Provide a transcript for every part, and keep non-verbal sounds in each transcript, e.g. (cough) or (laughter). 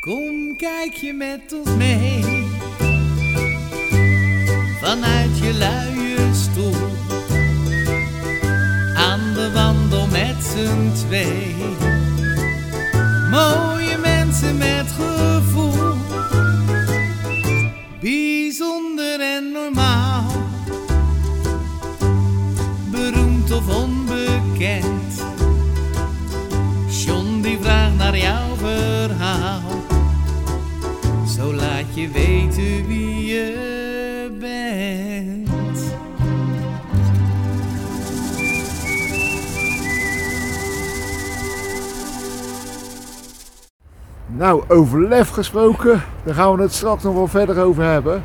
Kom, kijk je met ons mee. Vanuit je luie stoel. Aan de wandel met z'n twee. Mooie mensen met gevoel. Bijzonder en normaal. Beroemd of onbekend. John die vraagt naar jouw verhaal. Je weten wie je bent. Nou, over lef gesproken, daar gaan we het straks nog wel verder over hebben.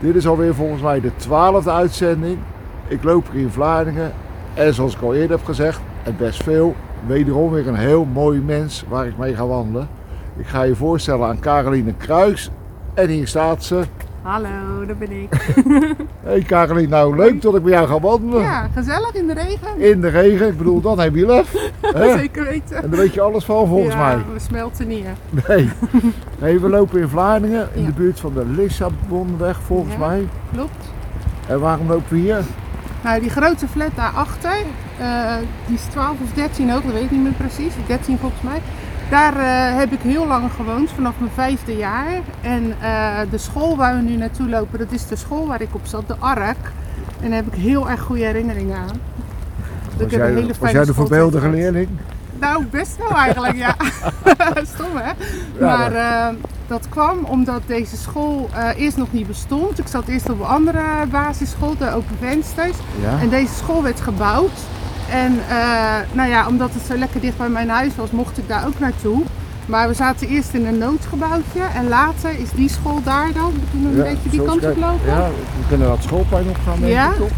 Dit is alweer volgens mij de twaalfde uitzending. Ik loop hier in Vlaardingen en zoals ik al eerder heb gezegd, en best veel, wederom weer een heel mooi mens waar ik mee ga wandelen. Ik ga je voorstellen aan Caroline Kruis en hier staat ze. Hallo, daar ben ik. (laughs) Hey Caroline, nou leuk dat ik bij jou ga wandelen. Ja, gezellig in de regen. In de regen, ik bedoel, dan heb je lef. (laughs) Zeker weten. En daar weet je alles van volgens ja, mij. we smelten niet. hè. Nee. (laughs) nee, we lopen in Vlaardingen, in Ja. de buurt van de Lissabonweg volgens Ja. mij. Klopt. En waarom lopen we hier? Nou, die grote flat daarachter, eh die is 12 of 13 hoog, dat weet ik niet meer precies. 13 volgens mij. Daar eh, heb ik heel lang gewoond, vanaf mijn vijfde jaar. En eh, de school waar we nu naartoe lopen, dat is de school waar ik op zat, de ARK. En daar heb ik heel erg goede herinneringen aan. Was een jij, hele was jij de voorbeeldige leerling? Nou, best wel eigenlijk, ja. (laughs) Stom hè? Maar eh, dat kwam omdat deze school eerst nog niet bestond. Ik zat eerst op een andere basisschool, de Open Vensters. Ja. En deze school werd gebouwd. En eh, nou ja, omdat het zo lekker dicht bij mijn huis was, mocht ik daar ook naartoe. Maar we zaten eerst in een noodgebouwtje en later is die school daar dan. Toen een beetje die kant op lopen. Ja, we kunnen dat schoolplein opgaan denk Ja. ik toch?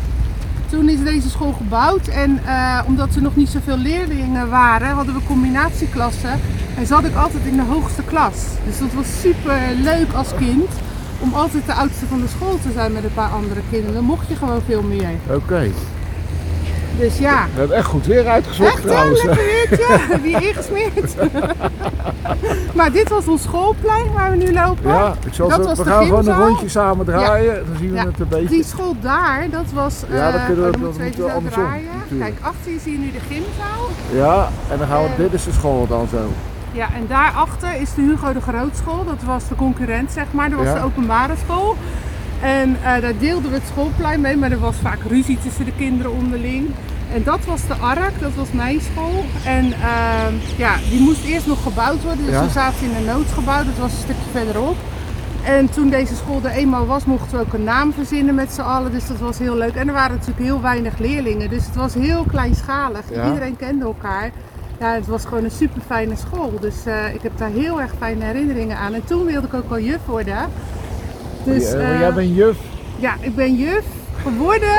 Toen is deze school gebouwd en eh, omdat er nog niet zoveel leerlingen waren, hadden we combinatieklassen. En zat ik altijd in de hoogste klas. Dus dat was super leuk als kind om altijd de oudste van de school te zijn met een paar andere kinderen. Dan mocht je gewoon veel meer. Oké. Dus ja. We hebben echt goed weer uitgezocht Echt trouwens. Lekker weertje. (laughs) Wie ingesmeerd. (laughs) maar dit was ons schoolplein waar we nu lopen. Ja, ik zal Dat zo, was we gaan gewoon een rondje samen draaien. Dan zien we Ja. het een beetje. Die school daar, dat was... Ja, eh, dan kunnen we- oh, dat moeten andersom. Kijk, achter je zie je nu de gymzaal. Ja, en dan gaan we, Eh. dit is de school dan zo. Ja, en daarachter is de Hugo de Grootschool. Dat was de concurrent, zeg maar. Dat was Ja. de openbare school. En eh, daar deelden we het schoolplein mee, maar er was vaak ruzie tussen de kinderen onderling. En dat was de ARK, dat was mijn school. En ehm, ja, die moest eerst nog gebouwd worden. Dus Ja. we zaten in een noodsgebouw, dat was een stukje verderop. En toen deze school er eenmaal was, mochten we ook een naam verzinnen met z'n allen. Dus dat was heel leuk. En er waren natuurlijk heel weinig leerlingen. Dus het was heel kleinschalig. Ja. Iedereen kende elkaar. Ja, het was gewoon een super fijne school. Dus eh, ik heb daar heel erg fijne herinneringen aan. En toen wilde ik ook wel juf worden. Dus, jij bent juf. ja, ik ben juf geworden.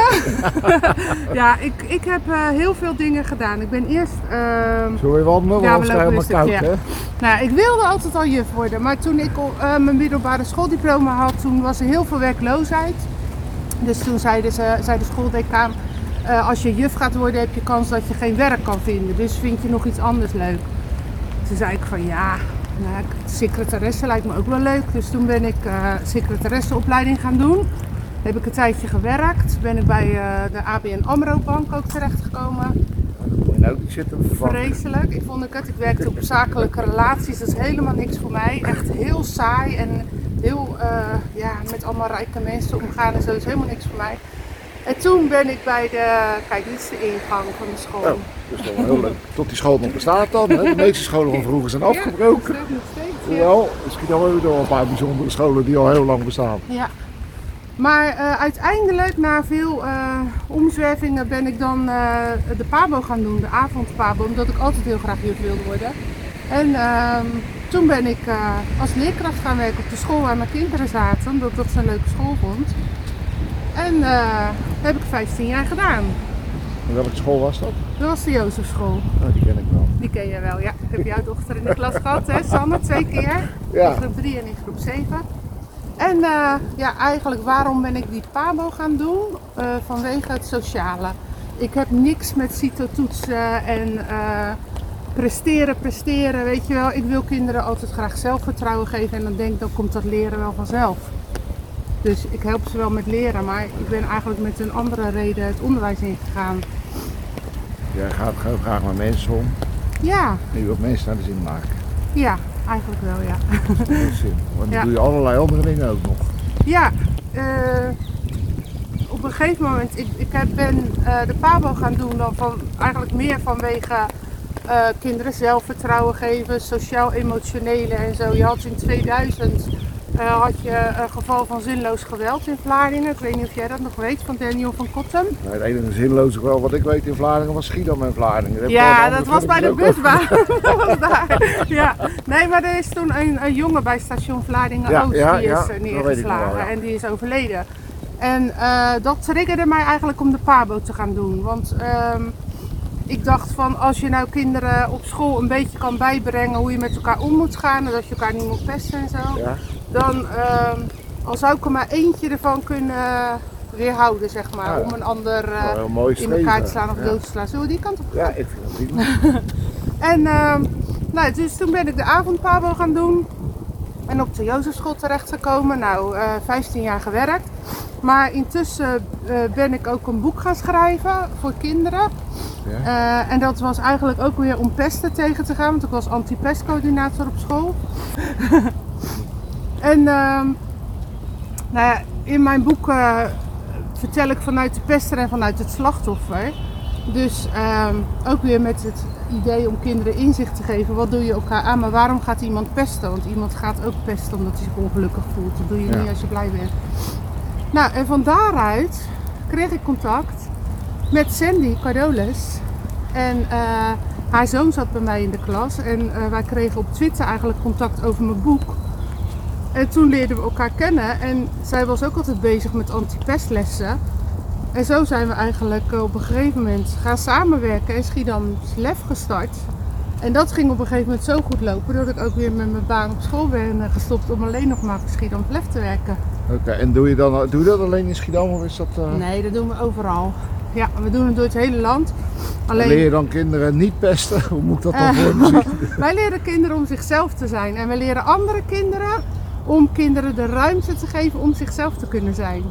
(laughs) ja, ik, ik heb eh, heel veel dingen gedaan. Ik ben eerst... ehm, Zullen we wandelen? Ja, Want we helemaal koud hè? nou, ik wilde altijd al juf worden, maar toen ik mijn middelbare schooldiploma had, toen was er heel veel werkloosheid. Dus toen zei, ze, zei de schooldecaan, als je juf gaat worden heb je kans dat je geen werk kan vinden. Dus vind je nog iets anders leuk? Toen zei ik van ja, nou, ik- secretaresse lijkt me ook wel leuk. Dus toen ben ik eh secretaresseopleiding gaan doen. Heb ik een tijdje gewerkt. Ben ik bij eh, de ABN AMRO Bank ook terechtgekomen. Nou zitten vervangen. Vreselijk. Ik vond ik het. Ik werkte op zakelijke relaties. Dat is helemaal niks voor mij. Echt heel saai en heel eh, ja, met allemaal rijke mensen omgaan en zo. Dat is helemaal niks voor mij. En toen ben ik bij de. Kijk, dit is de ingang van de school. Oh, dat is wel heel leuk. Tot die school nog bestaat dan. Hè? De meeste scholen van vroeger zijn Ja, afgebroken. dat is nog steeds. Ja. Misschien dan wel weer een paar bijzondere scholen die al heel lang bestaan. Ja. Maar eh, uiteindelijk, na veel eh, omzwervingen, ben ik dan eh, de PABO gaan doen, de avondpabo, omdat ik altijd heel graag juf wilde worden. En ehm, toen ben ik als leerkracht gaan werken op de school waar mijn kinderen zaten, omdat ik dat zo'n leuke school vond. En dat heb ik 15 jaar gedaan. En welke school was dat? Dat was de Jozefschool. Nou, die ken ik wel. Die ken je wel, ja. Ik heb jouw dochter in de klas gehad, hè, Sanne, twee keer. Ja. In groep 3 en in groep 7. En eh, ja, eigenlijk waarom ben ik die PABO gaan doen? Eh, vanwege het sociale. Ik heb niks met CITO-toetsen en presteren, presteren, weet je wel. Ik wil kinderen altijd graag zelfvertrouwen geven en dan denk ik, dan komt dat leren wel vanzelf. Dus ik help ze wel met leren, maar ik ben eigenlijk met een andere reden het onderwijs ingegaan. Jij gaat gewoon graag met mensen om Ja, en je wilt mensen naar de zin maken. ja, eigenlijk wel, ja. Zin. Want dan Ja. doe je allerlei andere dingen ook nog. Ja, eh, op een gegeven moment, ik, ik heb- ben eh, de PABO gaan doen dan van, eigenlijk meer vanwege eh, kinderen zelfvertrouwen geven, sociaal-emotionele en zo. Je had in 2000 eh, had je een geval van zinloos geweld in Vlaardingen. Ik weet niet of jij dat nog weet, van Daniel van Kottem. Nou, het enige zinloze wel wat ik weet in Vlaardingen was Schiedam en Vlaardingen. Dat Ja, dat was bij de busbaan. (laughs) dat was daar. Ja. Nee, maar er is toen een, een jongen bij station Vlaardingen Ja, Oost ja, die is eh, neergeslagen wel, en die is overleden. En eh, dat triggerde mij eigenlijk om de PABO te gaan doen. Want ehm, ik dacht van als je nou kinderen op school een beetje kan bijbrengen hoe je met elkaar om moet gaan en dat je elkaar niet moet pesten en zo, Ja, dan ehm, al zou ik er maar eentje ervan kunnen weerhouden, zeg maar. Ah, ja. Om een ander eh, in elkaar te slaan of ja. dood te slaan. Zullen we die kant op Ja, ik vind dat prima. (laughs) en ehm, nou, dus toen ben ik de avondpabo gaan doen. En op de Jozefschool terechtgekomen. Nou, eh 15 jaar gewerkt. Maar intussen eh, ben ik ook een boek gaan schrijven voor kinderen. Ja. Eh, en dat was eigenlijk ook weer om pesten tegen te gaan. Want ik was anti-pestcoördinator op school. (laughs) en ehm, nou ja, in mijn boek eh, vertel ik vanuit de pester en vanuit het slachtoffer. Dus ehm, ook weer met het idee om kinderen inzicht te geven. Wat doe je elkaar aan? Maar waarom gaat iemand pesten? Want iemand gaat ook pesten omdat hij zich ongelukkig voelt. Dat doe je Ja. niet als je blij bent. Nou, en van daaruit kreeg ik contact met Sandy Cardoles. En eh, haar zoon zat bij mij in de klas. En eh, wij kregen op Twitter eigenlijk contact over mijn boek. En toen leerden we elkaar kennen. En zij was ook altijd bezig met antipestlessen. En zo zijn we eigenlijk eh, op een gegeven moment gaan samenwerken. En Schiedam is LEF gestart. En dat ging op een gegeven moment zo goed lopen. Dat ik ook weer met mijn baan op school ben eh, gestopt om alleen nog maar voor Schiedam LEF te werken. Oké, en doe je, dan, doe je dat alleen in Schiedam of is dat... eh, Nee, dat doen we overal. Ja, we doen het door het hele land. Alleen... Leer je dan kinderen niet pesten? (laughs) Hoe moet ik dat dan voor zien? (laughs) Wij leren kinderen om zichzelf te zijn. En we leren andere kinderen om kinderen de ruimte te geven om zichzelf te kunnen zijn.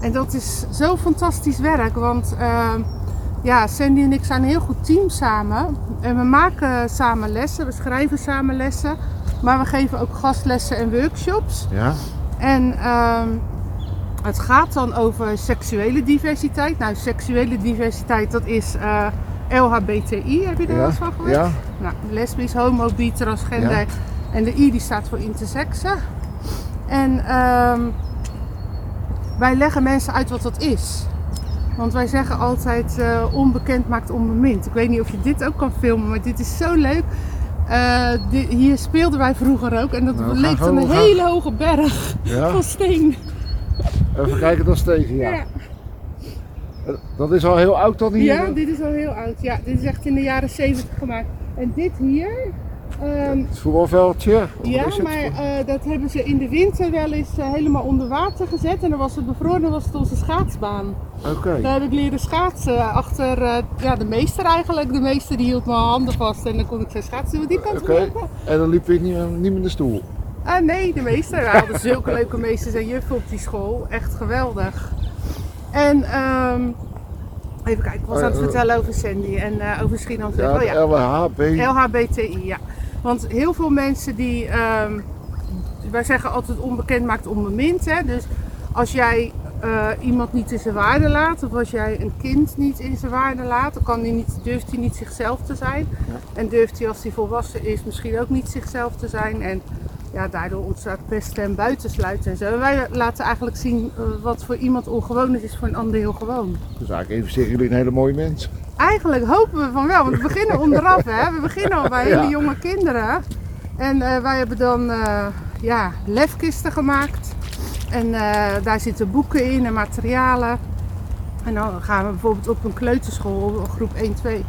En dat is zo fantastisch werk. Want eh, ja, Sandy en ik zijn een heel goed team samen. En we maken samen lessen, we schrijven samen lessen. Maar we geven ook gastlessen en workshops. Ja? En ehm, het gaat dan over seksuele diversiteit. Nou, seksuele diversiteit, dat is eh, LHBTI. Heb je daar wel Ja? eens van gehoord? Ja? Nou, lesbisch, homo, bi, transgender. Ja. En de I die staat voor intersexe. En ehm, wij leggen mensen uit wat dat is. Want wij zeggen altijd eh, onbekend maakt onbemind. Ik weet niet of je dit ook kan filmen, maar dit is zo leuk. Eh, hier speelden wij vroeger ook en dat Nou, leek een gaan- hele hoge berg Ja? van steen. Even kijken, dat is tegen, ja. Ja. Dat is al heel oud dan hier? Ja, dit is al heel oud. Ja, dit is echt in de jaren 70 gemaakt. En dit hier, ehm, Het voetbalveldje? Ja, het? maar eh, dat hebben ze in de winter wel eens eh, helemaal onder water gezet. En dan was het bevroren, dan was het onze schaatsbaan. Oké. Daar heb ik leren schaatsen achter eh, ja, de meester eigenlijk. De meester die hield mijn handen vast en dan kon ik zijn schaatsen doen. Die kant Oké. op. En dan liep je niet, niet met de stoel? Ah nee, de meester. We hadden zulke leuke meesters en juffen op die school. Echt geweldig. En ehm, even kijken, ik was aan het Oh, vertellen over Sandy en over Schiedam. Ja, oh, ja. LHB. LHBTI, ja. Want heel veel mensen die, ehm, wij zeggen altijd onbekend maakt onbemind. Hè? Dus als jij eh, iemand niet in zijn waarde laat, of als jij een kind niet in zijn waarde laat, dan kan hij niet, durft hij niet zichzelf te zijn. En durft hij als hij volwassen is misschien ook niet zichzelf te zijn. En ja, daardoor ontstaat pesten en buitensluiten en zo. En wij laten eigenlijk zien eh, wat voor iemand ongewoon is, is voor een ander heel gewoon. Dus eigenlijk investeren jullie in hele mooie mensen. Eigenlijk hopen we van wel, want we beginnen (laughs) onderaf hè. We beginnen al bij hele Ja. jonge kinderen. En eh, wij hebben dan eh, ja, lefkisten gemaakt. En eh, daar zitten boeken in en materialen. En dan gaan we bijvoorbeeld op een kleuterschool, groep 1, 2 of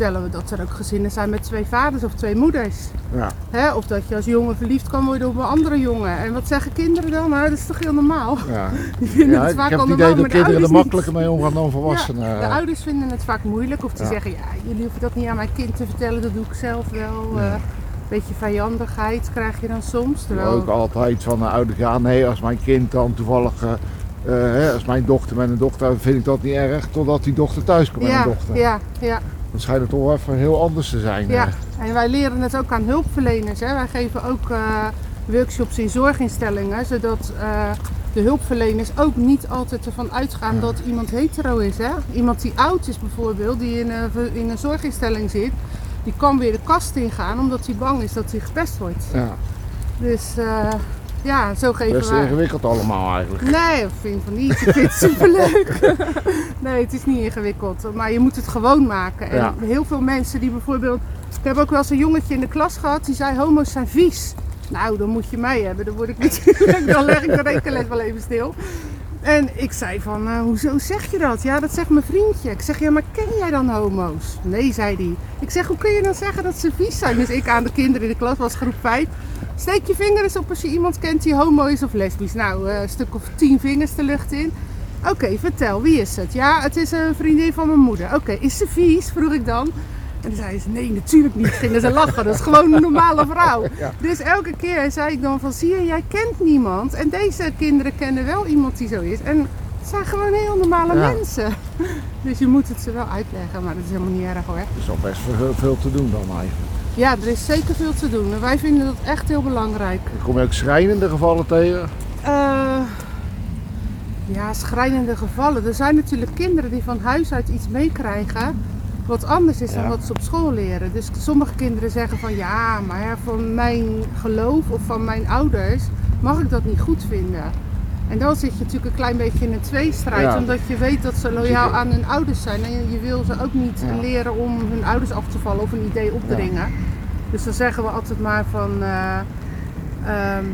vertellen we dat er ook gezinnen zijn met twee vaders of twee moeders. Ja. Hè? Of dat je als jongen verliefd kan worden op een andere jongen. En wat zeggen kinderen dan? Nou, dat is toch heel normaal? Ja. (laughs) Die vinden Ja, het ik heb het idee dat kinderen er makkelijker mee omgaan dan volwassenen. Ja, de ouders vinden het vaak moeilijk. Of die Ja. zeggen, ja, jullie hoeven dat niet aan mijn kind te vertellen, dat doe ik zelf wel. Ja. Een beetje vijandigheid krijg je dan soms. Terwijl, ook altijd van de ouders, ja nee, als mijn kind dan toevallig, eh, eh, hè, als mijn dochter met een dochter, vind ik dat niet erg, totdat die dochter thuis komt met ja, een dochter. ja, ja, Dan schijnt het toch even heel anders te zijn. ja. eh. En wij leren het ook aan hulpverleners. Hè. Wij geven ook eh, workshops in zorginstellingen, zodat eh, de hulpverleners ook niet altijd ervan uitgaan dat iemand hetero is. Hè. Iemand die oud is bijvoorbeeld, die in een, in een zorginstelling zit, die kan weer de kast ingaan omdat hij bang is dat hij gepest wordt. Ja, Dus ja, zo geven best wij... ingewikkeld allemaal eigenlijk. Nee, ik vind van niet. Ik vind het (laughs) superleuk. (laughs) nee, het is niet ingewikkeld. Maar je moet het gewoon maken. En Ja. heel veel mensen die bijvoorbeeld... Ik heb ook wel eens een jongetje in de klas gehad die zei homo's zijn vies. Nou, dan moet je mij hebben. Dan word ik natuurlijk... (laughs) Dan leg ik de rekenles wel even stil. En ik zei van, eh, hoezo zeg je dat? Ja, dat zegt mijn vriendje. Ik zeg, ja, maar ken jij dan homo's? Nee, zei hij. Ik zeg, hoe kun je dan zeggen dat ze vies zijn? Dus ik aan de kinderen in de klas, was groep 5. Steek je vinger op als je iemand kent die homo is of lesbisch. Nou, eh, een stuk of tien vingers de lucht in. Oké, vertel, wie is het? Ja, het is een vriendin van mijn moeder. Oké, is ze vies? Vroeg ik dan. En dan zei ze, nee, natuurlijk niet. Gingen ze lachen, dat is gewoon een normale vrouw. Ja. Dus elke keer zei ik dan van, zie je, jij kent niemand. En deze kinderen kennen wel iemand die zo is. En het zijn gewoon heel normale Ja. mensen. (laughs) Dus je moet het ze wel uitleggen, maar dat is helemaal niet erg hoor. Er is al best veel, veel te doen dan eigenlijk. Ja, er is zeker veel te doen. En wij vinden dat echt heel belangrijk. Kom je ook schrijnende gevallen tegen. Eh, ja, schrijnende gevallen. Er zijn natuurlijk kinderen die van huis uit iets meekrijgen wat anders is dan Ja. wat ze op school leren. Dus sommige kinderen zeggen van ja, maar ja, van mijn geloof of van mijn ouders mag ik dat niet goed vinden. En dan zit je natuurlijk een klein beetje in een tweestrijd, Ja. omdat je weet dat ze loyaal aan hun ouders zijn. En je wil ze ook niet leren om hun ouders af te vallen of een idee opdringen. Dus dan zeggen we altijd maar van eh, ehm,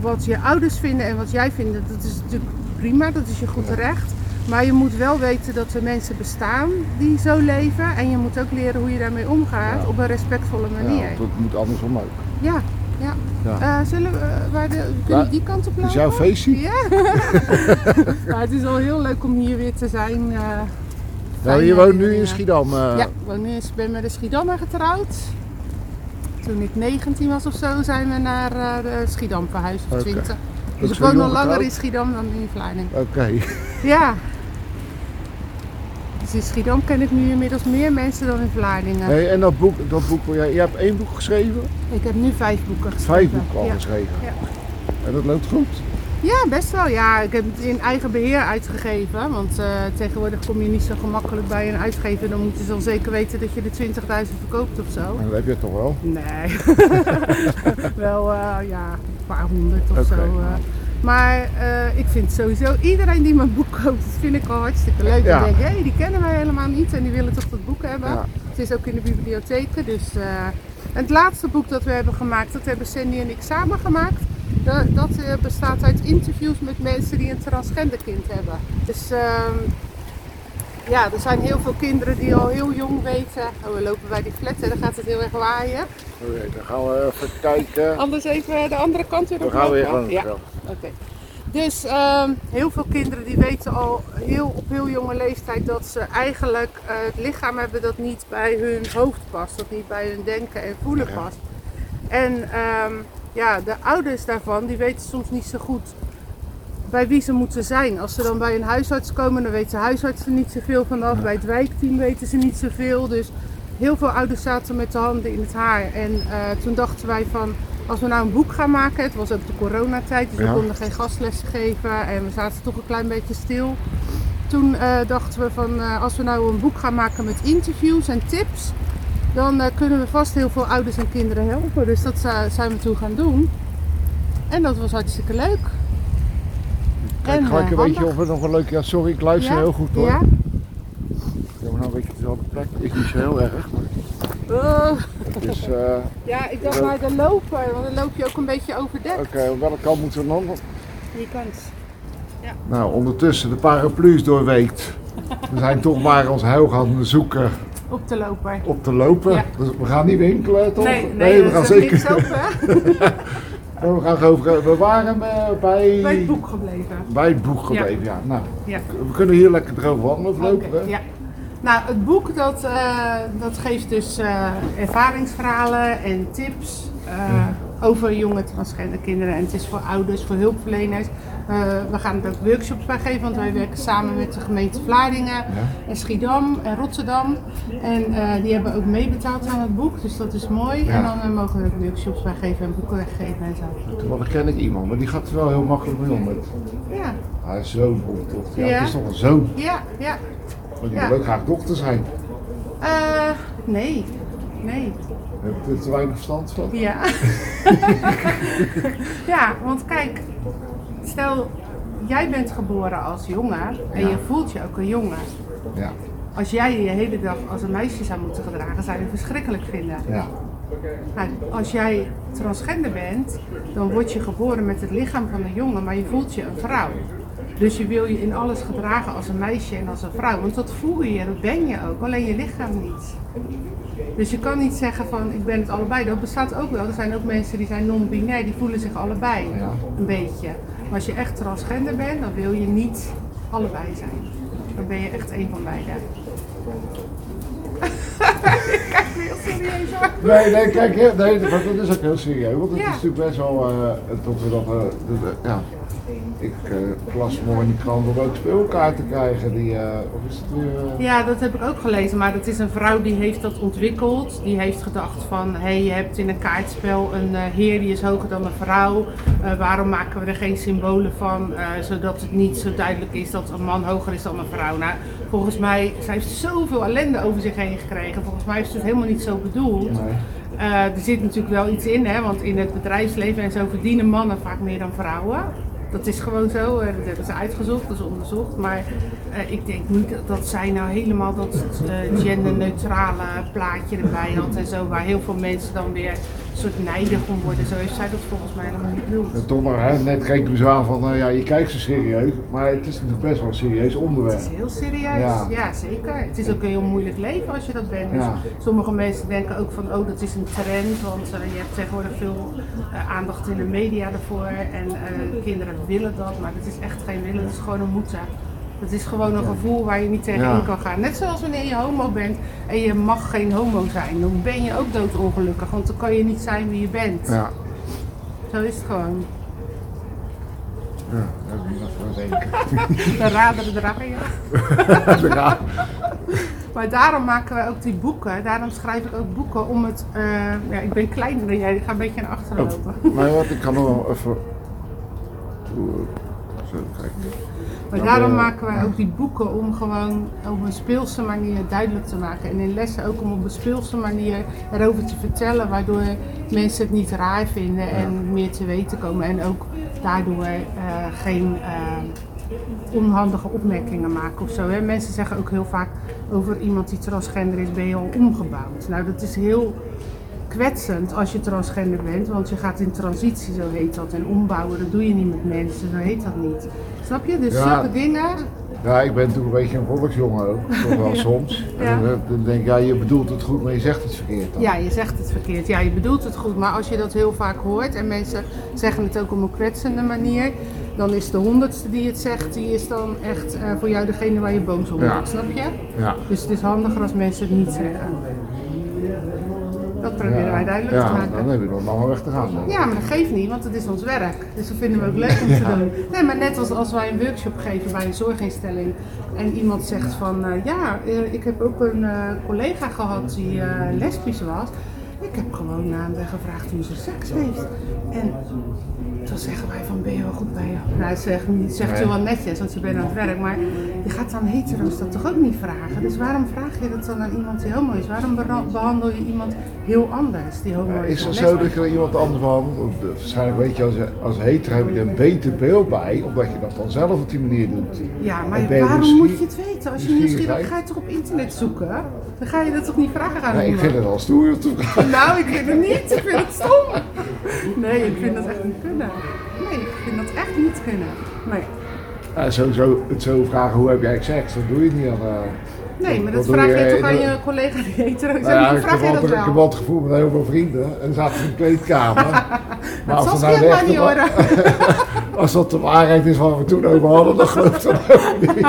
wat je ouders vinden en wat jij vindt, dat is natuurlijk prima, dat is je goed recht. Maar je moet wel weten dat er mensen bestaan die zo leven. En je moet ook leren hoe je daarmee omgaat Ja. op een respectvolle manier. Ja, dat moet andersom ook. Ja, ja. Ja. Eh, zullen we waar de, kunnen die kant op is lopen? jouw feestje? Ja. (laughs) Maar het is al heel leuk om hier weer te zijn. eh, Nou, je woont nu in. Schiedam. Ja, ik woon nu- ik ben met een Schiedammer getrouwd. Toen ik 19 was of zo zijn we naar de Schiedam verhuisd, of Oké. 20. Dat Dus is ik woon al langer in Schiedam dan in Vlaardingen. Oké. Ja. Dus in Schiedam ken ik nu inmiddels meer mensen dan in Vlaardingen. Hey, en dat boek, dat boek, jij, je hebt één boek geschreven? Ik heb nu vijf boeken geschreven. Vijf boeken al ja. geschreven. Ja. En dat loopt goed. Ja, best wel. Ja, ik heb het in eigen beheer uitgegeven. Want eh, tegenwoordig kom je niet zo gemakkelijk bij een uitgever. Dan moeten ze al zeker weten dat je de 20.000 verkoopt of zo. En dat heb je toch wel. Nee. (laughs) wel eh, ja, een paar honderd of zo. eh. Maar eh, ik vind sowieso, iedereen die mijn boek koopt, dat vind ik al hartstikke leuk. Ja. Ik denk, hé, die kennen wij helemaal niet en die willen toch dat boek hebben. Ja. Het is ook in de bibliotheken. Dus, eh, het laatste boek dat we hebben gemaakt, dat hebben Sandy en ik samen gemaakt. Dat, dat eh, bestaat uit interviews met mensen die een transgender kind hebben. Dus ehm, ja, er zijn heel veel kinderen die al heel jong weten. Oh, we lopen bij die flat en dan gaat het heel erg waaien. Oké, dan gaan we even kijken. Anders even de andere kant weer Dan op. gaan we weer gewoon Ja, oké. Dus ehm, heel veel kinderen die weten al heel, op heel jonge leeftijd dat ze eigenlijk eh, het lichaam hebben dat niet bij hun hoofd past. Dat niet bij hun denken en voelen Ja. past. En ehm, ja, de ouders daarvan die weten soms niet zo goed bij wie ze moeten zijn. Als ze dan bij een huisarts komen, dan weten de huisartsen niet zoveel vanaf. Bij het wijkteam weten ze niet zoveel. Dus heel veel ouders zaten met de handen in het haar. En eh, toen dachten wij van, als we nou een boek gaan maken, het was ook de coronatijd, dus Ja. we konden geen gastlessen geven en we zaten toch een klein beetje stil. Toen eh, dachten we van, eh, als we nou een boek gaan maken met interviews en tips, dan kunnen we vast heel veel ouders en kinderen helpen. Dus dat zijn we toen gaan doen. En dat was hartstikke leuk. Kijk En, gelijk eh, een beetje of er nog een leuk... Ja, sorry, ik luister Ja? heel goed hoor. Ja, nou plek. Is niet zo heel erg. Maar Oh. Oké, Ja, ik dacht maar de lopen, want dan loop je ook een beetje overdekt. op welke kant moeten we dan? Die kant. Nou, ondertussen de paraplu's doorweekt. We zijn toch maar ons heil gaan zoeken Op de loper. op te lopen. Ja. Dus we gaan niet winkelen, toch? Nee, nee, we gaan zeker. niks over. (laughs) We gaan gewoon, we waren eh, bij, Bij het boek gebleven. bij het boek gebleven. Ja. Nou, Ja. we kunnen hier lekker erover wandelen of lopen. Oké, hè? ja. Nou, het boek dat, eh, dat geeft dus eh, ervaringsverhalen en tips eh, over jonge transgender kinderen. En het is voor ouders, voor hulpverleners. We gaan er ook workshops bij geven, want wij werken samen met de gemeente Vlaardingen en Schiedam en Rotterdam. En die hebben ook meebetaald aan het boek, dus dat is mooi. Ja. En dan mogen we ook workshops bij geven en boeken weggeven en zo. Toevallig ken ik iemand, maar die gaat er wel heel makkelijk mee om. Met Ja, zoon of dochter. Ja, Ja. het is toch een zoon. ja, ja. Die Ja. wil ook graag dochter zijn. Eh, nee, nee. Heb er te weinig verstand van. Ja. (laughs) ja, want kijk, stel jij bent geboren als jongen en Ja. je voelt je ook een jongen. Ja, Als jij je hele dag als een meisje zou moeten gedragen, zou je het verschrikkelijk vinden. ja. Nou, als jij transgender bent, dan word je geboren met het lichaam van een jongen, maar je voelt je een vrouw. Dus je wil je in alles gedragen als een meisje en als een vrouw. Want dat voel je, dat ben je ook, alleen je lichaam niet. Dus je kan niet zeggen van ik ben het allebei. Dat bestaat ook wel. Er zijn ook mensen die zijn non-binair, die voelen zich allebei Ja. een beetje. Maar als je echt transgender bent, dan wil je niet allebei zijn. Dan ben je echt een van beide. (laughs) Kijk heel serieus. Nee, nee, kijk, nee, maar dat is ook heel serieus. Want het Ja. is natuurlijk best wel eh, dat we dat, eh, dat, eh, ja. Ik eh, las morgen in de krant om ook speelkaarten krijgen. Die, eh, of is het weer... eh, Ja, dat heb ik ook gelezen. Maar dat is een vrouw die heeft dat ontwikkeld. Die heeft gedacht van, hé, hey, je hebt in een kaartspel een heer die is hoger dan een vrouw. Waarom maken we er geen symbolen van, zodat het niet zo duidelijk is dat een man hoger is dan een vrouw? Nou, volgens mij, zij heeft zoveel ellende over zich heen gekregen. Volgens mij is het helemaal niet zo bedoeld. Nee. Er zit natuurlijk wel iets in, hè, want in het bedrijfsleven en zo verdienen mannen vaak meer dan vrouwen. Dat is gewoon zo, eh, dat hebben ze uitgezocht, dat is onderzocht. Maar eh, ik denk niet dat, zij nou helemaal dat eh, genderneutrale plaatje erbij had en zo, waar heel veel mensen dan weer soort nijdig om worden. Zo heeft zij dat volgens mij helemaal niet bedoeld. En toch maar, hè, net keek u zo aan van, nou ja, je kijkt zo serieus. Maar het is natuurlijk best wel een serieus onderwerp. Het is heel serieus, Ja. ja. zeker. Het is ook een heel moeilijk leven als je dat bent. Dus Ja. sommige mensen denken ook van, oh dat is een trend, want eh, je hebt tegenwoordig veel eh, aandacht in de media ervoor en eh, kinderen willen dat, maar het is echt geen willen, het is gewoon een moeten. Het is gewoon een gevoel waar je niet tegenin kan gaan. Net zoals wanneer je homo bent en je mag geen homo zijn, dan ben je ook doodongelukkig, want dan kan je niet zijn wie je bent. Ja, Zo is het gewoon. ja dat is wel zeker. (laughs) De raderen draaien. Ja. (laughs) Maar daarom maken we ook die boeken. Daarom schrijf ik ook boeken om het. eh, ja, ik ben kleiner dan jij, ik ga een beetje naar achteren lopen. Maar wat, ik kan nog wel even... Maar daarom je- maken wij ook die boeken om gewoon op een speelse manier duidelijk te maken. En in lessen ook om op een speelse manier erover te vertellen, waardoor mensen het niet raar vinden en meer te weten komen. En ook daardoor eh, geen eh, onhandige opmerkingen maken of zo. Hè. Mensen zeggen ook heel vaak over iemand die transgender is, ben je al omgebouwd. Nou, dat is heel kwetsend als je transgender bent, want je gaat in transitie, zo heet dat. En ombouwen, dat doe je niet met mensen, zo heet dat niet. Snap je? Dus Ja. zulke dingen. Ja, ik ben natuurlijk een beetje een volksjongen ook, toch wel (laughs) soms. En Ja. dan, denk ik, ja, je bedoelt het goed, maar je zegt het verkeerd dan. Ja, je zegt het verkeerd. Ja, je bedoelt het goed. Maar als je dat heel vaak hoort en mensen zeggen het ook op een kwetsende manier, dan is de honderdste die het zegt, die is dan echt eh, voor jou degene waar je boos om Ja. Snap je? Ja. Dus het is handiger als mensen het niet zeggen. Dat proberen wij duidelijk te Ja, maken. dan heb je nog lange weg te gaan. dan. Ja, maar dat geeft niet, want het is ons werk. Dus dat vinden we ook leuk om te doen. Nee, maar net als als wij een workshop geven bij een zorginstelling en iemand zegt van eh, ja, eh, ik heb ook een eh, collega gehad die lesbisch was. Ik heb gewoon aan haar gevraagd hoe ze seks heeft. En dan zeggen wij van ben je wel goed bij je? Nou, zegt, zegt ze wel netjes, want je bent aan het werk. Maar je gaat aan hetero's dat toch ook niet vragen? Dus waarom vraag je dat dan aan iemand die homo is? Waarom behandel je iemand heel anders die homo Ja, is? Is het zo dat je iemand anders behandelt? Of, eh, Waarschijnlijk weet je, als, als hetero heb je er een beter beeld bij, omdat je dat dan zelf op die manier doet. Ja, maar waarom moet je het weten? Als je nieuwsgierig ga je toch op internet zoeken? Dan ga je dat toch niet vragen aan Nee, ik iemand? vind het wel stoer. Nou, ik vind het niet. Ik vind het stom. Nee, ik vind dat echt niet kunnen. Nee, ik vind dat echt niet kunnen. Nee. Ja, sowieso het zo vragen, hoe heb jij seks? Dat doe je niet aan. eh, Nee, maar dat doe vraag je je- toch aan dat- je collega die hetero Nou zijn? ja, vraag je dat altijd, ik heb wel? altijd het gevoel met heel veel vrienden en zaten in de kleedkamer. (laughs) maar Dat als, zal het nou helemaal niet horen. (laughs) als dat de waarheid is waar we toen over hadden, dan geloof ik dat ook niet.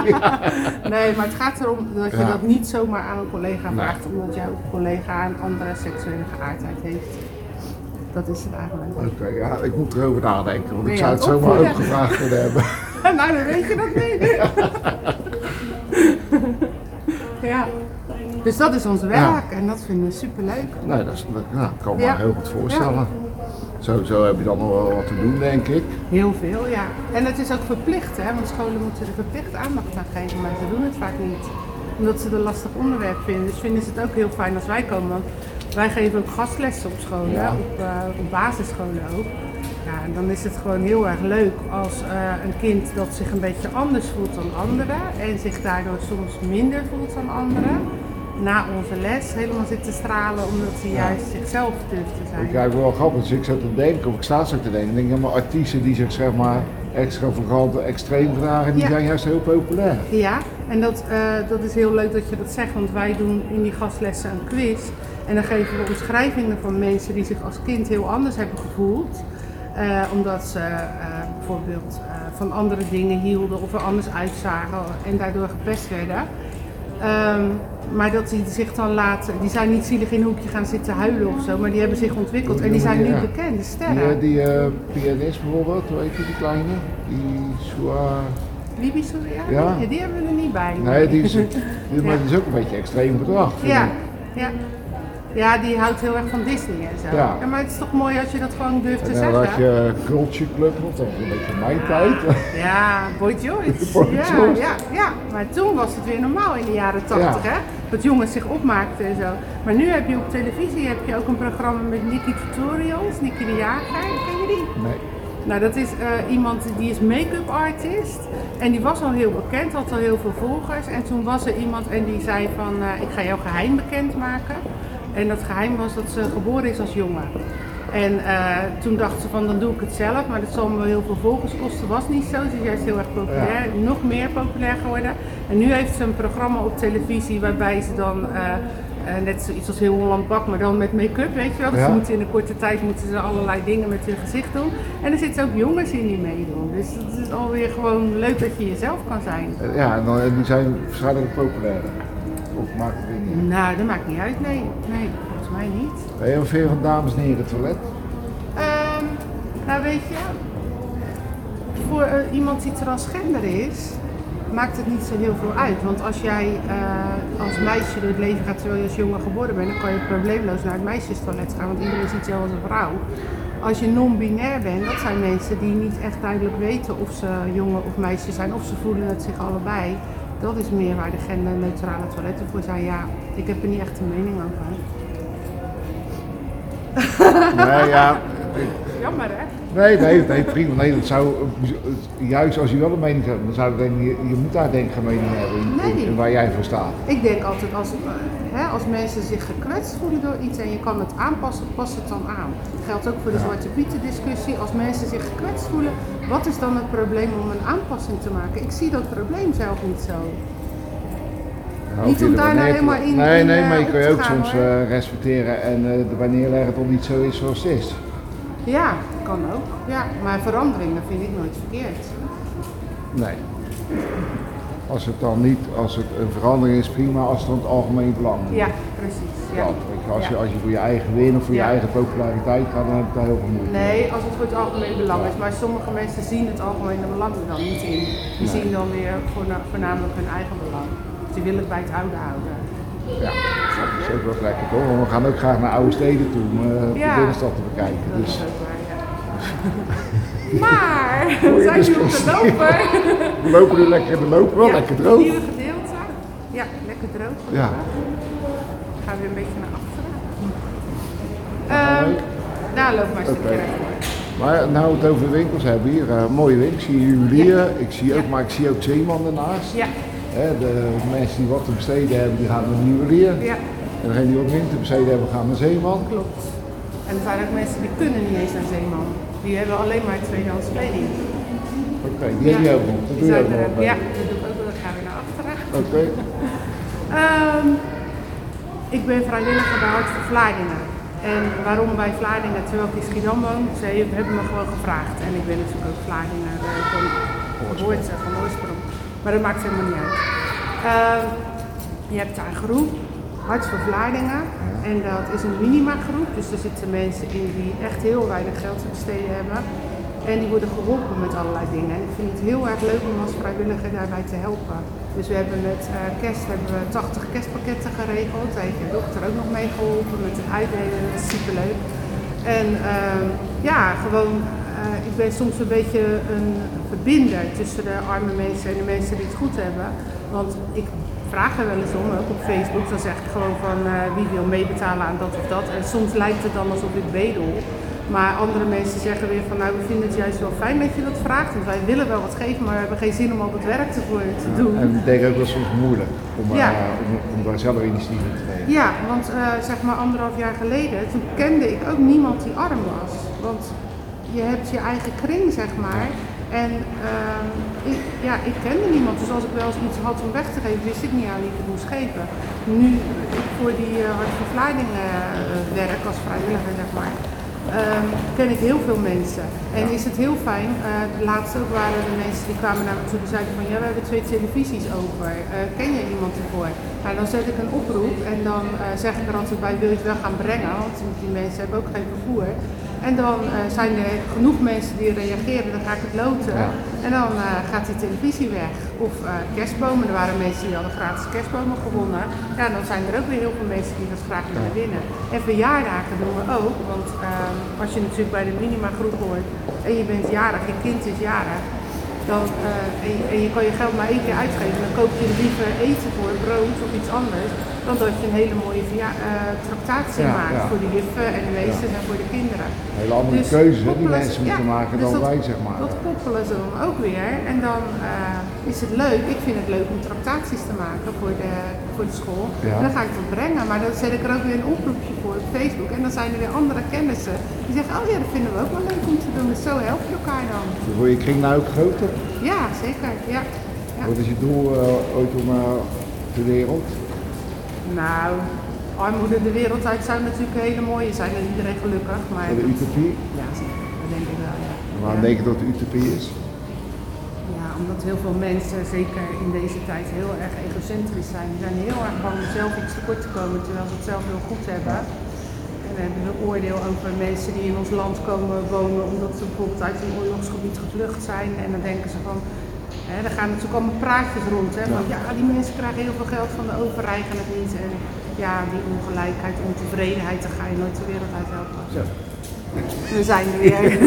(laughs) Nee, maar het gaat erom dat je Ja. dat niet zomaar aan een collega vraagt, omdat jouw collega een andere seksuele geaardheid heeft. Dat is het eigenlijk. Oké, ja, ik moet erover nadenken, want Ben ik zou het zomaar ook gevraagd kunnen hebben. (laughs) nou, dan weet je dat niet. (laughs) ja. Dus dat is ons werk en dat vinden we superleuk. Nee, dat, is, dat ja, ik kan me Ja. heel goed voorstellen. Zo, zo heb je dan nog wel wat te doen, denk ik. Heel veel, ja. En het is ook verplicht, hè, want scholen moeten er verplicht aandacht aan geven, maar ze doen het vaak niet. Omdat ze het een lastig onderwerp vinden. Dus vinden ze het ook heel fijn als wij komen. Wij geven ook gastlessen op scholen, Ja. op, eh, op basisscholen ook. Ja, en dan is het gewoon heel erg leuk als eh, een kind dat zich een beetje anders voelt dan anderen en zich daardoor soms minder voelt dan anderen, na onze les helemaal zit te stralen omdat ze juist zichzelf durft te zijn. Ik kijk wel grappig, dus ik zat te denken, of ik sta zo te denken, ik denk maar artiesten die zich zeg maar extravagant, extreem gedragen, die Ja. zijn juist heel populair. Ja, en dat, eh, dat is heel leuk dat je dat zegt, want wij doen in die gastlessen een quiz. En dan geven we omschrijvingen van mensen die zich als kind heel anders hebben gevoeld. Eh, omdat ze eh, bijvoorbeeld eh, van andere dingen hielden of er anders uitzagen en daardoor gepest werden. Ehm, maar dat die zich dan laten, die zijn niet zielig in een hoekje gaan zitten huilen of zo, maar die hebben zich ontwikkeld en die zijn nu bekend, de Die, sterren. die eh, pianist bijvoorbeeld, hoe heet die, die kleine? Die Soa... Libi Soriano? Ja. Ja, die hebben we er niet bij. Nee, die is, (laughs) die, maar die is ook een beetje extreem gedrag. Ja, ja. Ja, die houdt heel erg van Disney en zo. Ja. maar het is toch mooi als je dat gewoon durft te En dan had zeggen. je Culture Club nog, dat was een beetje mijn tijd. (laughs) Ja, Boy George. Boy ja, George. Ja, ja, maar toen was het weer normaal in de jaren 80, Ja. hè? Dat jongens zich opmaakten en zo. Maar nu heb je op televisie heb je ook een programma met Nicky Tutorials, Nicky de Jager. Ken je die? Nee. Nou, dat is eh, iemand die is make-up artist. En die was al heel bekend, had al heel veel volgers. En toen was er iemand en die zei van, eh, ik ga jouw geheim bekendmaken. En dat geheim was dat ze geboren is als jongen. En eh, toen dacht ze van, dan doe ik het zelf. Maar dat zal me wel heel veel volgers kosten. Was niet zo. Ze is juist heel erg populair. Nog meer populair geworden. En nu heeft ze een programma op televisie waarbij ze dan... eh, eh, net zoiets als heel Holland Bak, maar dan met make-up, weet je wel. Dus Ja. ze moeten in een korte tijd moeten ze allerlei dingen met hun gezicht doen. En er zitten ook jongens in die meedoen. Dus het is alweer gewoon leuk dat je jezelf kan zijn. Ja, en dan, die zijn waarschijnlijk populair. Maakt het. Nou, dat maakt niet uit. Nee, nee volgens mij niet. Een veer van dames en heren toilet? Ehm, nou, weet je, voor eh, iemand die transgender is, maakt het niet zo heel veel uit. Want als jij eh, als meisje door het leven gaat terwijl je als jongen geboren bent, dan kan je probleemloos naar het meisjestoilet gaan, want iedereen ziet jou als een vrouw. Als je non-binair bent, dat zijn mensen die niet echt duidelijk weten of ze jongen of meisje zijn, of ze voelen het zich allebei. Dat is meer waar de genderneutrale toiletten voor zijn. Ja, ik heb er niet echt een mening over. Nee, ja. Jammer hè? Nee, nee, nee, prima. Nee, dat zou, eh, juist als je wel een mening hebt, dan zou ik denken, je, je moet daar denk ik geen mening hebben in, in- Nee. in waar jij voor staat. Ik denk altijd als, eh, hè, als mensen zich gekwetst voelen door iets en je kan het aanpassen, pas het dan aan. Dat geldt ook voor de Zwarte Pieten discussie. Als mensen zich gekwetst voelen, wat is dan het probleem om een aanpassing te maken? Ik zie dat probleem zelf niet zo. Nou, Niet om daar nou helemaal in- Nee, in, nee, eh, maar je kan je ook gaan, soms respecteren en wanneer leggen het dan niet zo is zoals het is. Ja, kan ook. Ja, maar veranderingen vind ik nooit verkeerd. Nee. Als het dan niet, als het een verandering is, prima, als het dan het algemeen belang is. Ja, precies. Ja. Dat, weet je, als, je, als je voor je eigen win of voor je eigen populariteit gaat, dan heb ik daar heel veel moeite mee. Nee, als het voor het algemeen belang is. Maar sommige mensen zien het algemene belang er dan niet in. Die zien dan weer voorna- voornamelijk hun eigen belang. Die willen het bij het oude houden. Ja, dat is ook wel lekker toch? Want we gaan ook graag naar oude steden toe om eh, de Ja. binnenstad te bekijken. Dat Dus is ook waar, ja. (laughs) Maar, we zijn nu op de loper. we lopen nu lekker, we lopen wel Ja, lekker droog. Nieuwe gedeelte. Ja, lekker droog. Ja. Gaan we weer een beetje naar achteren. Ehm nou, loop maar een rechtdoor. Maar nou het over winkels hebben hier, eh, mooie winkels. Ik zie juwelier, ik zie ook, Ja. maar ik zie ook zeeman ernaast. Ja, de mensen die wat te besteden hebben, die gaan naar juwelier. ja, En degenen die wat minder te besteden hebben, gaan naar zeeman. klopt. En er zijn ook mensen die kunnen niet eens naar Zeeman. Die hebben alleen maar tweedehands kleding. Oké, die heb je ook nog. Dat Die doe je zijn ook er nog. ook. Ja, dat doe ik ook wel. Dan gaan we naar achteren. Oké, (laughs) Ehm, ik ben vrijwilliger bij Hart voor Vlaardingen. En waarom bij Vlaardingen, terwijl ik in Schiedam woon, ze hebben me gewoon gevraagd. En ik ben natuurlijk ook Vlaardingen uh, van geboorte, van oorsprong. Maar dat maakt helemaal niet uit. Ehm, je hebt daar een groep, Hart voor Vlaardingen. En dat is een minima-groep, dus er zitten mensen in die echt heel weinig geld te besteden hebben. En die worden geholpen met allerlei dingen. En ik vind het heel erg leuk om als vrijwilliger daarbij te helpen. Dus we hebben met uh, kerst hebben we 80 kerstpakketten geregeld. Daar heeft je dochter ook nog mee geholpen met het uitdelen. Dat is superleuk. En uh, ja, gewoon, uh, ik ben soms een beetje een verbinder tussen de arme mensen en de mensen die het goed hebben. Want ik vraag er wel eens om, ook op Facebook. Dan zeg ik gewoon van uh, wie wil meebetalen aan dat of dat. En soms lijkt het dan alsof ik bedel. Maar andere mensen zeggen weer van nou we vinden het juist wel fijn dat je dat vraagt. Want wij willen wel wat geven, maar we hebben geen zin om al het werk ervoor te doen. En ik denk ook wel soms moeilijk om, ja. uh, om, om, daar zelf initiatief in te nemen. Ja, want uh, zeg maar anderhalf jaar geleden, toen kende ik ook niemand die arm was. Want je hebt je eigen kring, zeg maar. En uh, ik, ja, ik kende niemand, dus als ik wel eens iets had om weg te geven, wist ik niet aan wie ik het moest geven. Nu ik voor die uh, Hart voor Vlaardingen werk als vrijwilliger, zeg maar, um, ken ik heel veel mensen. En is het heel fijn, uh, laatst ook waren er mensen die kwamen naar me toe en zeiden van ja, we hebben twee televisies over. Ken je iemand ervoor? Nou, dan zet ik een oproep en dan zeg ik er altijd bij, wil je het wel gaan brengen? Want die mensen hebben ook geen vervoer. En dan uh, zijn er genoeg mensen die reageren, dan ga ik het loten. Ja. En dan uh, gaat die televisie weg. Of uh, kerstbomen, er waren mensen die hadden gratis kerstbomen gewonnen. Ja, dan zijn er ook weer heel veel mensen die dat graag willen winnen. En verjaardagen doen we ook, want ehm, als je natuurlijk bij de minima-groep hoort en je bent jarig, je kind is jarig, dan, en je, en, je, kan je geld maar één keer uitgeven, dan koop je er liever eten voor, brood of iets anders, dan dat je een hele mooie uh, tractatie ja, maakt ja. voor de juffen en de meesters ja. en voor de kinderen. Hele andere dus keuze die mensen moeten maken dan dus dat, wij, zeg maar. Dat koppelen ze dan ook weer. En dan uh, is het leuk, ik vind het leuk om tractaties te maken voor de, voor de school. En dan ga ik dat brengen, maar dan zet ik er ook weer een oproepje voor op Facebook. En dan zijn er weer andere kennissen die zeggen, oh ja, dat vinden we ook wel leuk om te doen. Dus zo help je elkaar dan. Dus word je kring nou ook groter? Ja, zeker. Ja. Wat is je doel uh, ooit om de wereld? Nou, armoede de wereld uit zou natuurlijk een hele mooie zijn en iedereen gelukkig. Maar de utopie? Ja, zeker. Dat denk ik wel, ja. Waarom ja. denk je dat het utopie is? Ja, omdat heel veel mensen, zeker in deze tijd, heel erg egocentrisch zijn. Die zijn heel erg bang om zelf iets tekort te komen, terwijl ze het zelf heel goed hebben. En we hebben een oordeel over mensen die in ons land komen wonen omdat ze bijvoorbeeld uit een oorlogsgebied gevlucht zijn. En dan denken ze van, He, er gaan natuurlijk allemaal praatjes rond. Hè, van, ja, die mensen krijgen heel veel geld van de overheid en het niet. En ja, die ongelijkheid, ontevredenheid, daar ga je nooit de wereld uit helpen. Ja. We zijn er weer. (laughs)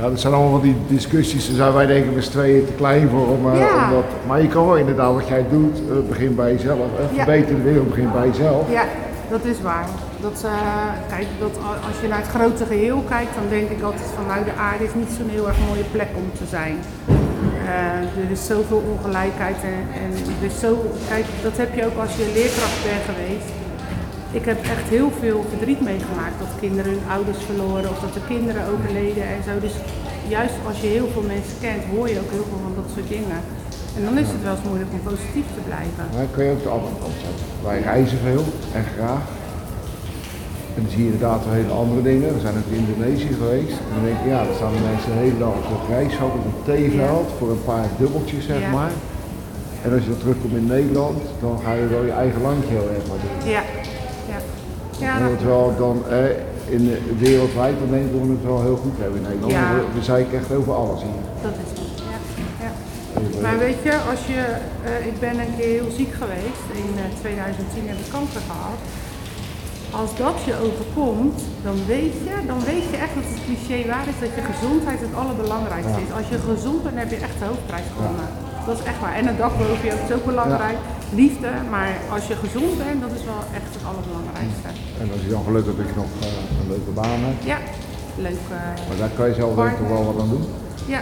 Ja, dat zijn allemaal die discussies. Daar zijn wij denk ik met z'n tweeën te klein voor. Om, uh, Ja. om dat, maar je kan wel inderdaad wat jij doet, uh, begin bij jezelf. Verbeter de wereld, begin bij jezelf. Ja, dat is waar. Dat, eh, kijk, dat, als je naar het grote geheel kijkt, dan denk ik altijd van nou de aarde is niet zo'n heel erg mooie plek om te zijn. Eh, er is zoveel ongelijkheid en, en is zo, kijk, dat heb je ook als je leerkracht bent geweest. Ik heb echt heel veel verdriet meegemaakt dat kinderen hun ouders verloren of dat de kinderen overleden en zo. Dus juist als je heel veel mensen kent, hoor je ook heel veel van dat soort dingen. En dan is het wel eens moeilijk om positief te blijven. Maar kun je ook de andere kant zetten. Wij reizen veel en graag. En dan zie je inderdaad wel hele andere dingen. We zijn ook in Indonesië geweest. En dan denk je, ja, dan staan de mensen de hele dag op het reisveld, op een theeveld, voor een paar dubbeltjes, zeg Ja. maar. En als je dan terugkomt in Nederland, dan ga je wel je eigen landje heel erg wat doen. Ja, ja. ja En dat dat wel dan eh, in de, wereldwijd, dan denk ik dat we het wel heel goed hebben in Nederland. Ja. We, we zeiken echt over alles hier. Dat is het, ja. ja. Maar weet je, als je, eh, ik ben een keer heel ziek geweest. In eh, 2010 heb ik kanker gehad. Als dat je overkomt, dan weet je, dan weet je echt dat het cliché waar is dat je gezondheid het allerbelangrijkste Ja. is. Als je gezond bent, heb je echt de hoofdprijs gewonnen. Dat is echt waar. En een dak boven je is ook belangrijk. Liefde, maar als je gezond bent, dat is wel echt het allerbelangrijkste. En als je dan gelukkig hebt dat je nog eh, een leuke baan hebt. Ja, leuk. eh, Maar daar kan je zelf ik toch wel wat aan doen. Ja,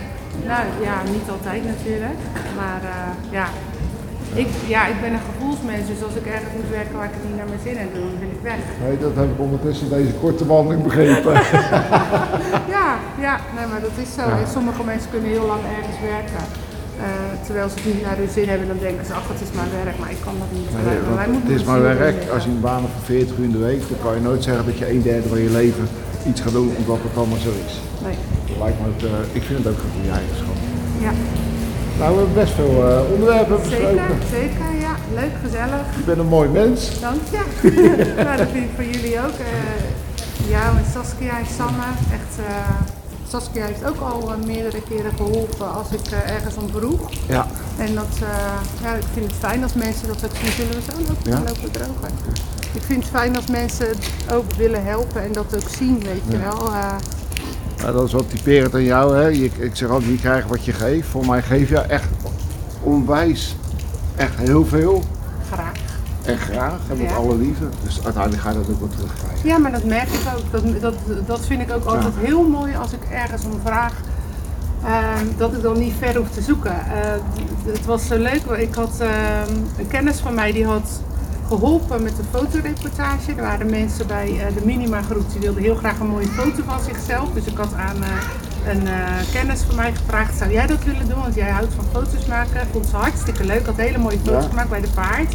nou ja, niet altijd natuurlijk. Maar eh, ja. Ik, ja, ik ben een gevoelsmens, dus als ik ergens moet werken waar ik het niet naar mijn zin heb, dan wil ik weg. Nee, dat heb ik ondertussen deze korte wandeling begrepen. (laughs) Ja, ja, nee, maar dat is zo. En sommige mensen kunnen heel lang ergens werken. Eh, terwijl ze het niet naar hun zin hebben, dan denken ze, ach het is maar werk, maar ik kan dat niet. Nee, het is maar werk. Als je een baan hebt van 40 uur in de week, dan kan je nooit zeggen dat je een derde van je leven iets gaat doen omdat het allemaal zo is. Nee. Lijkt me eh, ik vind het ook een goede eigenschap. Ja, Nou, we hebben best veel eh, onderwerpen zeker, besproken. zeker, ja. Leuk, gezellig. Je bent een mooi mens. Dank je. (laughs) nou, dat vind ik voor jullie ook. eh jou en Saskia en Sanne. Echt, eh, Saskia heeft ook al meerdere keren geholpen als ik ergens om vroeg. Ja. En dat, ja, ik vind het fijn als mensen dat ook zien. Zullen we zo lopen, Ja. lopen drogen? Ik vind het fijn als mensen het ook willen helpen en dat ook zien, weet je wel. Nou, dat is wat typerend aan jou. Hè? Je, ik zeg altijd, je krijgt wat je geeft. Voor mij geef je echt onwijs echt heel veel. graag. En graag en met Ja. alle liefde. Dus uiteindelijk ga je dat ook wel terugkrijgen. Ja, maar dat merk ik ook. Dat, dat, dat vind ik ook altijd heel mooi als ik ergens om vraag. ehm, dat ik dan niet ver hoef te zoeken. Eh, het was zo leuk. want Ik had ehm, een kennis van mij die had geholpen met de fotoreportage. Er waren mensen bij eh, de Minima groep die wilden heel graag een mooie foto van zichzelf. Dus ik had aan eh, een eh, kennis van mij gevraagd, zou jij dat willen doen? Want jij houdt van foto's maken. Vond ze hartstikke leuk. Had hele mooie foto's Ja. gemaakt bij de paard.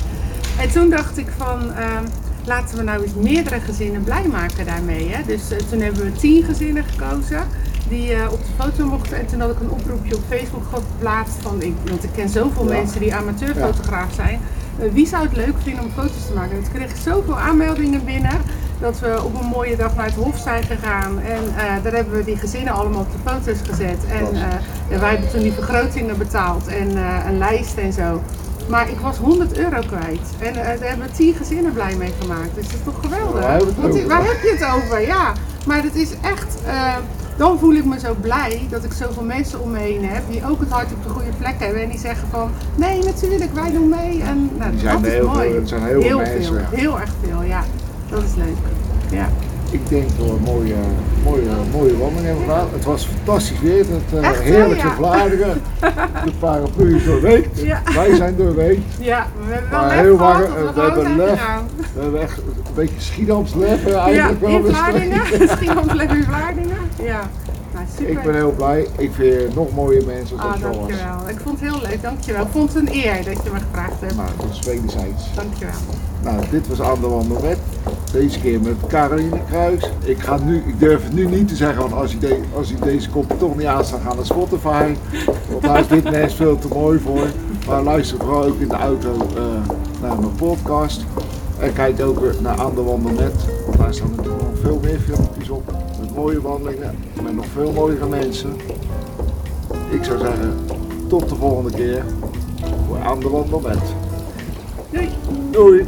En toen dacht ik van, ehm, laten we nou eens meerdere gezinnen blij maken daarmee. Hè? Dus toen hebben we tien gezinnen gekozen die op de foto mochten. En toen had ik een oproepje op Facebook geplaatst van, ik, want ik ken zoveel Ja. mensen die amateurfotograaf zijn. Eh, wie zou het leuk vinden om foto's te maken? En toen kreeg ik zoveel aanmeldingen binnen dat we op een mooie dag naar het Hof zijn gegaan. En eh, daar hebben we die gezinnen allemaal op de foto's gezet. En eh, wij hebben toen die vergrotingen betaald en een lijst en zo. Maar ik was 100 euro kwijt. En daar hebben we 10 gezinnen blij mee gemaakt. Dus dat is toch geweldig? Het waar heb je het over? Ja, maar het is echt. Eh, dan voel ik me zo blij dat ik zoveel mensen om me heen heb die ook het hart op de goede plek hebben. En die zeggen van, nee natuurlijk, wij doen mee. En nou, Die zijn dat er is heel mooi. veel, het zijn heel veel veel, mensen. heel erg veel, ja. Dat is leuk. Ja. Ik denk dat we een mooie, mooie, mooie wandeling hebben gedaan. Het was fantastisch weer. Het uh, Echt, heerlijke Ja. Vlaardingen. (laughs) De paraplu is doorweekt. Ja. Wij zijn doorweekt. ja, we hebben wel Maar heel warm, dat we hebben lef. We hebben echt een beetje Schiedams lef eh, Ja, eigenlijk wel. in Dus, Vlaardingen. Misschien ons lef in Vlaardingen. (laughs) Ja, nou super. Ik ben heel blij. Ik vind je nog mooie mensen als Ah, was. dankjewel. Ik vond het heel leuk, dankjewel. Ik vond het een eer dat je me gevraagd hebt. Nou, dat is wederzijds. Dankjewel. Nou, dit was Aan de Wandel met. Deze keer met Caroline Kruis. Ik, ga nu, ik durf het nu niet te zeggen, want als de, als hij deze kop toch niet aanstaat, ga naar Spotify. Want daar is dit nest veel te mooi voor. Maar luister vooral ook in de auto eh, naar mijn podcast. En kijk ook weer naar Aan de Wandel met. Want daar staan natuurlijk nog veel meer filmpjes op. Mooie wandelingen. Met nog veel mooiere mensen. Ik zou zeggen, tot de volgende keer. Voor Aan de Wandel met. Doei. Doei!